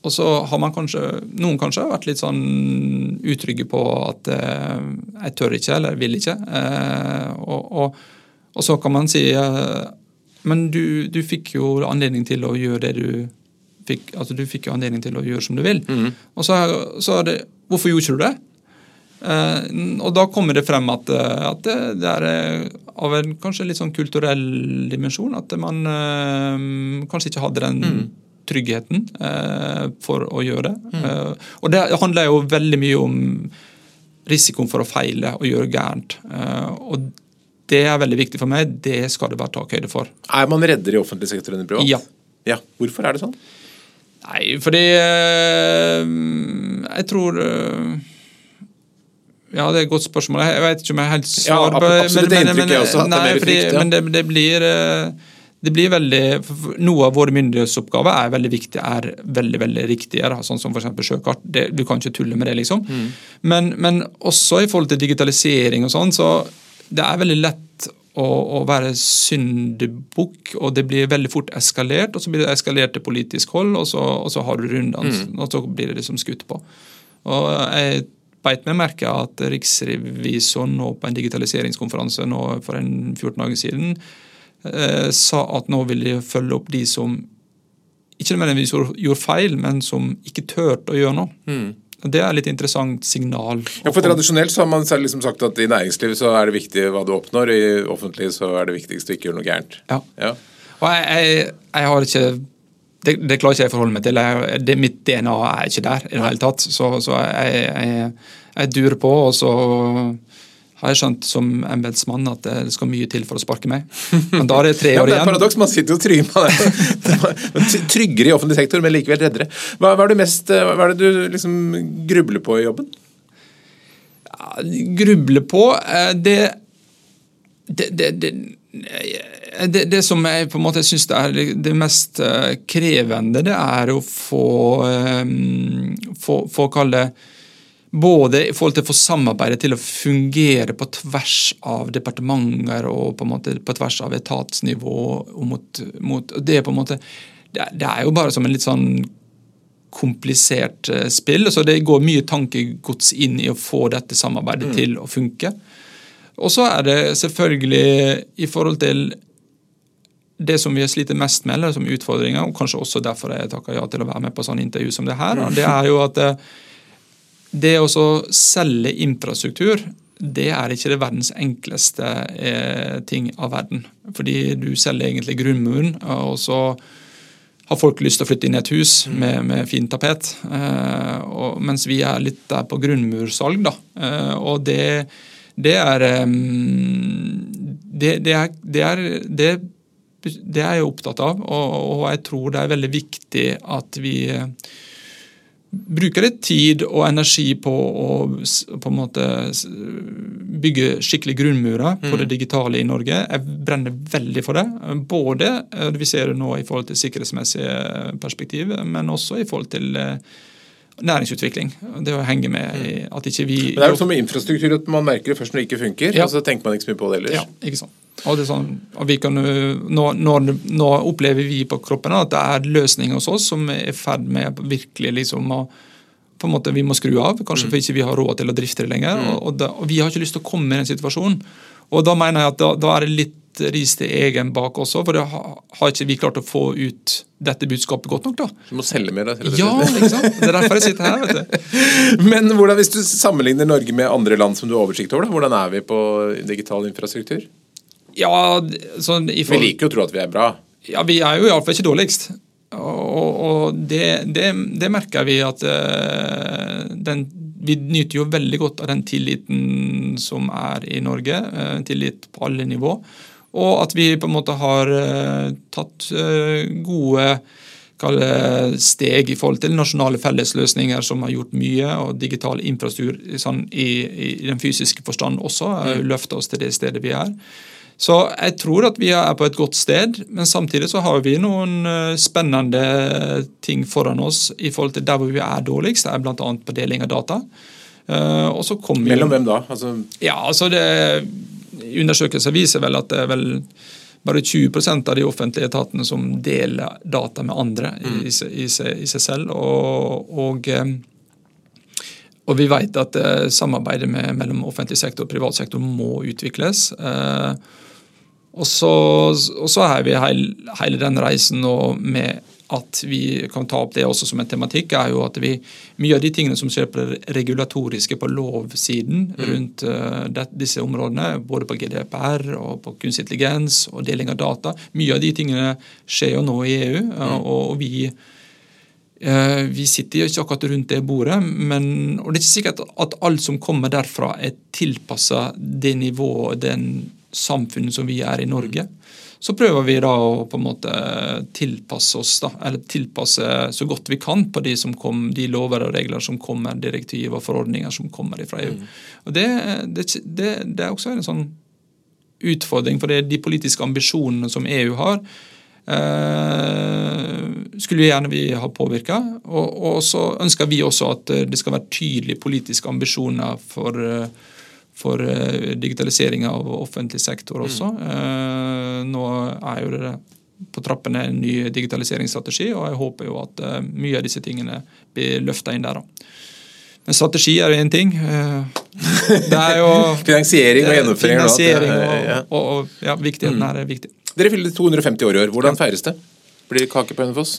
Og så har man kanskje, noen kanskje vært litt sånn utrygge på at jeg tør ikke eller vil ikke. Og, og, og, så kan man si men du, du, fikk jo anledning til å gjøre det du fikk altså du fikk jo anledning til å gjøre som du vil. Mm. Og så, så er det Hvorfor gjorde ikke du det? Eh, og da kommer det frem at, eh, at det, det, er eh, av en kanskje litt sånn kulturell dimensjon. At man eh, kanskje ikke hadde den mm. tryggheten eh, for å gjøre det. Mm. Eh, og det handler jo veldig mye om risikoen for å feile og gjøre gærent. og det er veldig viktig for meg. Det skal det være takhøyde for. Er man reddere i offentlig sektor enn i privat? Ja. ja. Hvorfor er det sånn? Nei, fordi jeg tror ja, det er et godt spørsmål. Jeg vet ikke om jeg har helt svar på ja, absolutt det inntrykket jeg også. Nei, fordi, frykt, ja. men det, det, blir, eh, det blir veldig Noe av våre myndighetsoppgaver er veldig viktige, er veldig veldig riktige. Sånn som f.eks. sjøkart. Det, du kan ikke tulle med det, liksom. Mm. Men, men, også i forhold til digitalisering og sånn, så det er veldig lett å, å være syndebukk, og det blir veldig fort eskalert. Og så blir det eskalert til politisk hold, og så, og så har du rundene, mm. og så blir det liksom skutt på. Og jeg beit meg merke at riksrevisoren nå på en digitaliseringskonferanse nå for en 14 dager siden eh, sa at nå vil de følge opp de som ikke nødvendigvis gjorde feil, men som ikke turte å gjøre noe. Mm. Det er et litt interessant signal. Ja, for Tradisjonelt så har man liksom sagt at i næringslivet så er det viktig hva du oppnår, i offentlig så er det viktigst å ikke gjøre noe gærent. Ja. ja. Og jeg, jeg, jeg, har ikke det, det, klarer ikke jeg å forholde meg til. Jeg, det, mitt DNA er ikke der i det hele tatt. Så, så jeg, jeg, jeg, durer på, og så har jeg skjønt som embetsmann at det skal mye til for å sparke meg. Men da er det tre år igjen. ja, det er paradoks, man sitter jo trygg på det. *laughs* Tryggere i offentlig sektor, men likevel reddere. Hva, hva, er, det mest, hva er det du liksom grubler på i jobben? Ja, grubler på eh, det, det, det, det det, det, som jeg på en måte syns er det mest eh, krevende, det er å få, um, få, få kalle både i forhold til å få samarbeidet til å fungere på tvers av departementer og på, en måte på tvers av etatsnivå. Mot, mot, det, er på en måte, det, det, er jo bare som en litt sånn komplisert uh, spill. så Det går mye tankegods inn i å få dette samarbeidet mm. til å funke. Og så er det selvfølgelig i forhold til det som vi har slitt mest med, eller som utfordringer, og kanskje også derfor jeg takker ja til å være med på sånn intervju som det her, det er jo at eh, det å selge infrastruktur det er ikke det verdens enkleste eh, ting av verden. Fordi du selger egentlig grunnmuren, og så har folk lyst til å flytte inn i et hus med, med fint tapet. Eh, og, mens vi er litt der på grunnmursalg. da. Og det, det er det, det, er, det, er, det det er jeg opptatt av, og, og, jeg tror det er veldig viktig at vi eh, bruker litt tid og energi på å på en måte bygge skikkelig grunnmurer på det mm. digitale i Norge. Jeg brenner veldig for det. Både eh, vi ser det nå i forhold til sikkerhetsmessige perspektiv, men også i forhold til eh, næringsutvikling. Det å henge med i mm. at ikke vi Men Det er jo som med infrastruktur at man merker det først når det ikke funker, ja. og så tenker man ikke så mye på det ellers. Ja, ikke sant. Og det sånn, og vi kan, nå, nå, nå, opplever vi på kroppen at det er løsninger hos oss som er i ferd med virkelig liksom å på en måte Vi må skru av, kanskje mm. for ikke vi har råd til å drifte det lenger. Mm. Og, da, og, Vi har ikke lyst til å komme i den situasjonen. Og Da mener jeg at da, da er det litt ris til egen bak også, for det har, har ikke vi klart å få ut dette budskapet godt nok. da. Du må selge mer, da? Ja, ikke sant? Det er derfor jeg sitter her. vet du. *laughs* Men hvordan, hvis du sammenligner Norge med andre land som du har oversikt over, da, hvordan er vi på digital infrastruktur? Ja, sånn, Vi liker jo å tro at vi er bra. Ja, Vi er jo iallfall ikke dårligst. Og, og det, det, det, merker vi at uh, den, Vi nyter jo veldig godt av den tilliten som er i Norge. Uh, tillit på alle nivå. Og at vi på en måte har uh, tatt gode steg i forhold til nasjonale fellesløsninger som har gjort mye, og digital infrastruktur sånn, i, i, den fysiske forstand også mm. løfta oss til det stedet vi er. Så jeg tror at vi er på et godt sted, men samtidig så har vi noen eh, spennende ting foran oss i forhold til der hvor vi er dårligst, det er bl.a. på deling av data. Eh, Mellom hvem da? Altså... Ja, altså det, Undersøkelser viser vel at det er vel bare 20% av de offentlige etatene som deler data med andre mm. i, i, i, seg selv. Og, og, eh, og vi vet at samarbeidet med, mellom offentlig sektor og privat sektor må utvikles. Og så, og så er vi hele, hele den reisen nå med at vi kan ta opp det også som en tematikk, er jo at vi, mye av de tingene som skjer på det regulatoriske, på lovsiden mm. rundt uh, det, disse områdene, både på GDPR og på kunstig intelligens og deling av data, mye av de tingene skjer jo nå i EU. Uh, mm. og, og vi uh, vi sitter jo ikke akkurat rundt det bordet, men, og det er ikke sikkert at alt som kommer derfra, er tilpassa det nivået, den samfunnet som vi er i Norge. Så prøver vi da å på en måte tilpasse oss, da, eller tilpasse så godt vi kan på de, som kom, de lover og regler som kommer, direktiv og forordninger som kommer fra EU. Mm. Og det, det, det, det, er også en sånn utfordring, for det er de politiske ambisjonene som EU har. Eh, skulle vi gjerne vi ha påvirka. Og, og, så ønsker vi også at det skal være tydelige politiske ambisjoner for eh, for eh, digitalisering av offentlig sektor også. Mm. Nå er jo det på trappene en ny digitaliseringsstrategi, og jeg håper jo at eh, mye av disse tingene blir løfta inn der. Men strategi er én ting. Det er jo *laughs* Finansiering og gjennomføring. Finansiering og, og, og, ja, viktigheten mm. er viktig. Dere fyller 250 år i år. Hvordan feires det? Blir det kake på Hønefoss?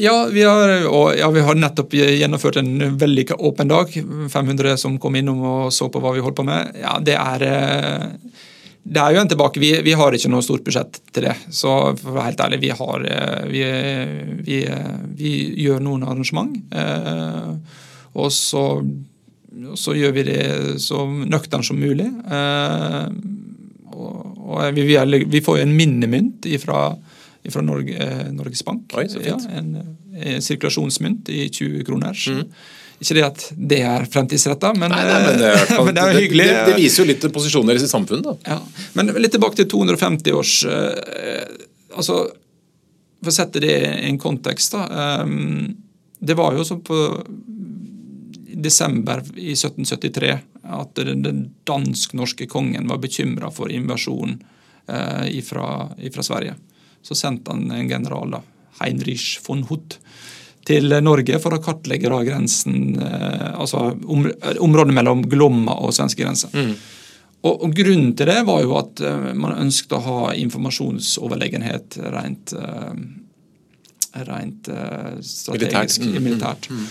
Ja vi, har, og, ja, vi har nettopp gjennomført en veldig åpen dag. 500 som kom innom og så på hva vi holdt på med. Ja, Det er, eh, det er jo en tilbake. Vi, vi, har ikke noe stort budsjett til det. Så for å være helt ærlig, vi, har, eh, vi, vi, vi gjør noen arrangement. Eh, og så, så, gjør vi det så nøkternt som mulig. og, og vi, får jo en minnemynt ifra fra Norge, eh, Norges Bank. Oi. Ja, en, en eh, sirkulasjonsmynt i 20 kroner. Mm. Ikke det at det er fremtidsretta, men, nei, nei, men, det, er, *laughs* men det er hyggelig. Det, det, viser jo litt posisjonen deres i samfunnet. da. Ja. Men litt tilbake til 250 års eh, altså, For å sette det i en kontekst, da. Eh, det var jo sånn på desember i 1773 at den dansk-norske kongen var bekymra for invasjon eh, fra Sverige så sendte han en general, da, Heinrich von Hutt, til Norge for å kartlegge da grensen, eh, altså om, området mellom Glomma og svenskegrensa. Mm. Og, og, Grunnen til det var jo at uh, man ønsket å ha informasjonsoverlegenhet rent, uh, rent strategisk, militært. Mm. Mm.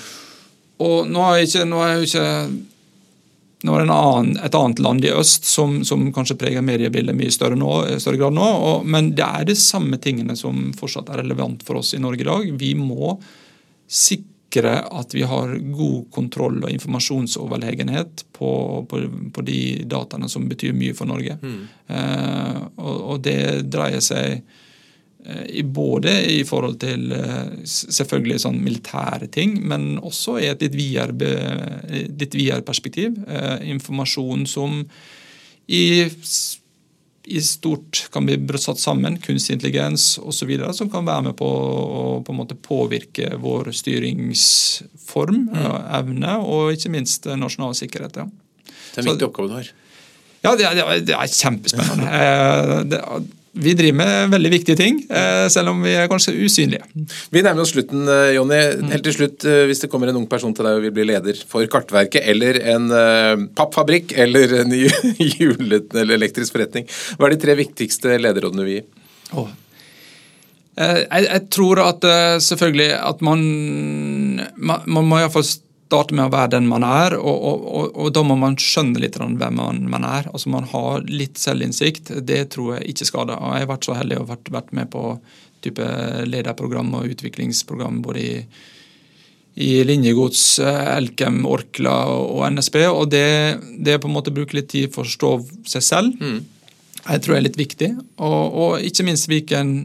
Og nå er, ikke, nå er jo ikke det annen, et annet land i øst som, som kanskje preger mediebildet mye større, nå, større grad nå. Og, men det er de samme tingene som fortsatt er relevant for oss i Norge i dag. Vi må sikre at vi har god kontroll og informasjonsoverlegenhet på, på, på de dataene som betyr mye for Norge. Mm. Eh, og, og, det dreier seg både i forhold til eh, selvfølgelig sånn militære ting, men også i et litt videre, litt videre perspektiv. Eh, informasjon som i, i, stort kan bli satt sammen, kunstig intelligens osv., som kan være med på å på en måte påvirke vår styringsform, mm. evne og ikke minst nasjonal sikkerhet. Ja. Det er en viktig oppgave du har. Ja, det er, det er kjempespennende. *laughs* det, vi driver med veldig viktige ting, eh, selv om vi er kanskje usynlige. Vi nærmer oss slutten, eh, Jonny. Helt til slutt, eh, hvis det kommer en ung person til deg og vil bli leder for Kartverket, eller en pappfabrikk, eller en *laughs* hjulet eller elektrisk forretning, hva er de tre viktigste lederrådene vi gir? Oh. Jeg, jeg, tror at selvfølgelig at man, man, man må iallfall starte med å være den man er, og, og, og, og da må man skjønne litt hvem man, man, er. Altså Man har litt selvinnsikt. Det tror jeg ikke skader. Jeg har vært så heldig å vært, vært med på type lederprogram og utviklingsprogram både i, i Linjegods, Elkem, Orkla og NSB. Og det, det på en måte bruke litt tid for å forstå seg selv, mm. jeg tror jeg er litt viktig. Og, og ikke minst hvilken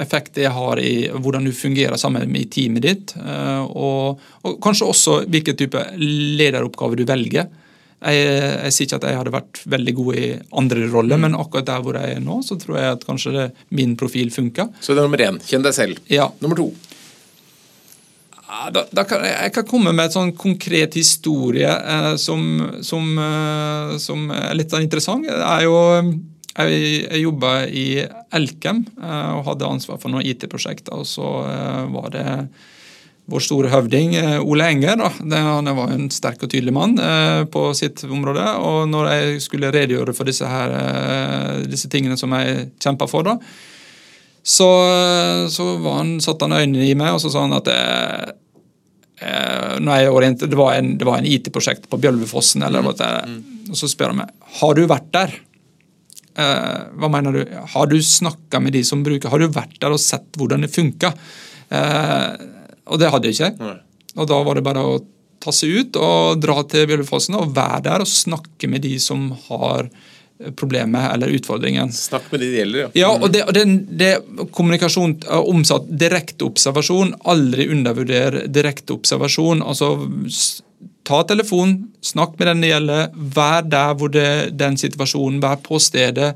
effekt det har i hvordan du fungerer sammen med teamet ditt. Eh, og, og kanskje også hvilken type lederoppgave du velger. Jeg, jeg, sier ikke at jeg hadde vært veldig god i andre roller, mm. men akkurat der hvor jeg er nå, så tror jeg at kanskje det, min profil funker. Så det er nummer én. Kjenn deg selv. Ja. Nummer to. Da, da kan, jeg kan komme med et sånn konkret historie eh, som, som, eh, som, er litt sånn interessant. Det er jo jeg, jeg jobba i Elkem eh, og hadde ansvar for noen IT-prosjekter. og Så eh, var det vår store høvding eh, Ole Enger. Da. Han var en sterk og tydelig mann på sitt område. og Når jeg skulle redegjøre for disse, her, disse tingene som jeg kjempa for, da, Så, så var han, satte han øynene i meg og så sa han at jeg, jeg orienter, det var en, en IT-prosjekt på Bjølvefossen. eller mm. det, og Så spør han meg har du vært der. Eh, hva mener du? Har du snakka med de som bruker Har du vært der og sett hvordan det funka? Eh, og det hadde jeg ikke. Nei. Og da var det bare å ta seg ut og dra til Bjølvefossen og være der og snakke med de som har problemet eller utfordringen. Snakk med de det gjelder, ja. ja og det, det, det kommunikasjon omsatt direkte observasjon. Aldri undervurder direkte observasjon. altså Ta telefonen, snakk med den det gjelder, vær der hvor det, den situasjonen, vær på stedet,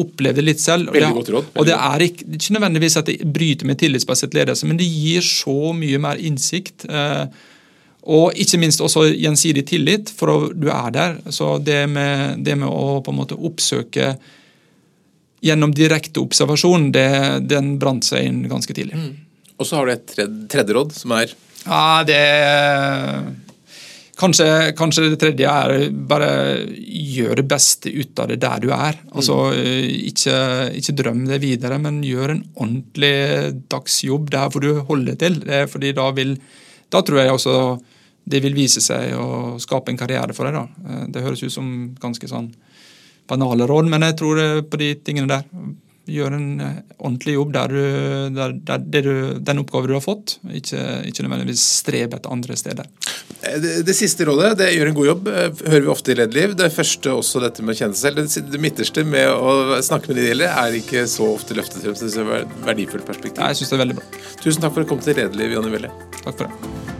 opplev det litt selv. Veldig godt råd. Og det er ikke, ikke, nødvendigvis at det bryter med tillitsbasert ledelse, men det gir så mye mer innsikt. Eh, og ikke minst også gjensidig tillit, for du er der. Så det med, det med å på en måte oppsøke gjennom direkte observasjon, det, den brant seg inn ganske tidlig. Mm. Og så har du et tredje, tredje råd, som er Ja, det Kanskje, kanskje, det tredje er bare gjør det beste ut av det der du er. Altså, ikke, ikke drøm det videre, men gjør en ordentlig dagsjobb der hvor du holder til. fordi da vil Da tror jeg også det vil vise seg å skape en karriere for deg. da. Det høres ut som ganske sånn banale råd, men jeg tror på de tingene der gjør en eh, ordentlig jobb der du, der, der du, den oppgaven du har fått, ikke, ikke nødvendigvis strebe etter andre steder. Eh, det, det, siste rådet, det gjør en god jobb, eh, hører vi ofte i Lederliv. Det første også dette med å kjenne seg selv. Det, midterste med å snakke med de det gjelder, er ikke så ofte løftet frem. Så det er et verdifullt perspektiv. Nei, jeg synes det er veldig bra. Tusen takk for at du kom til Redeliv, Jonny Welle. Takk for det.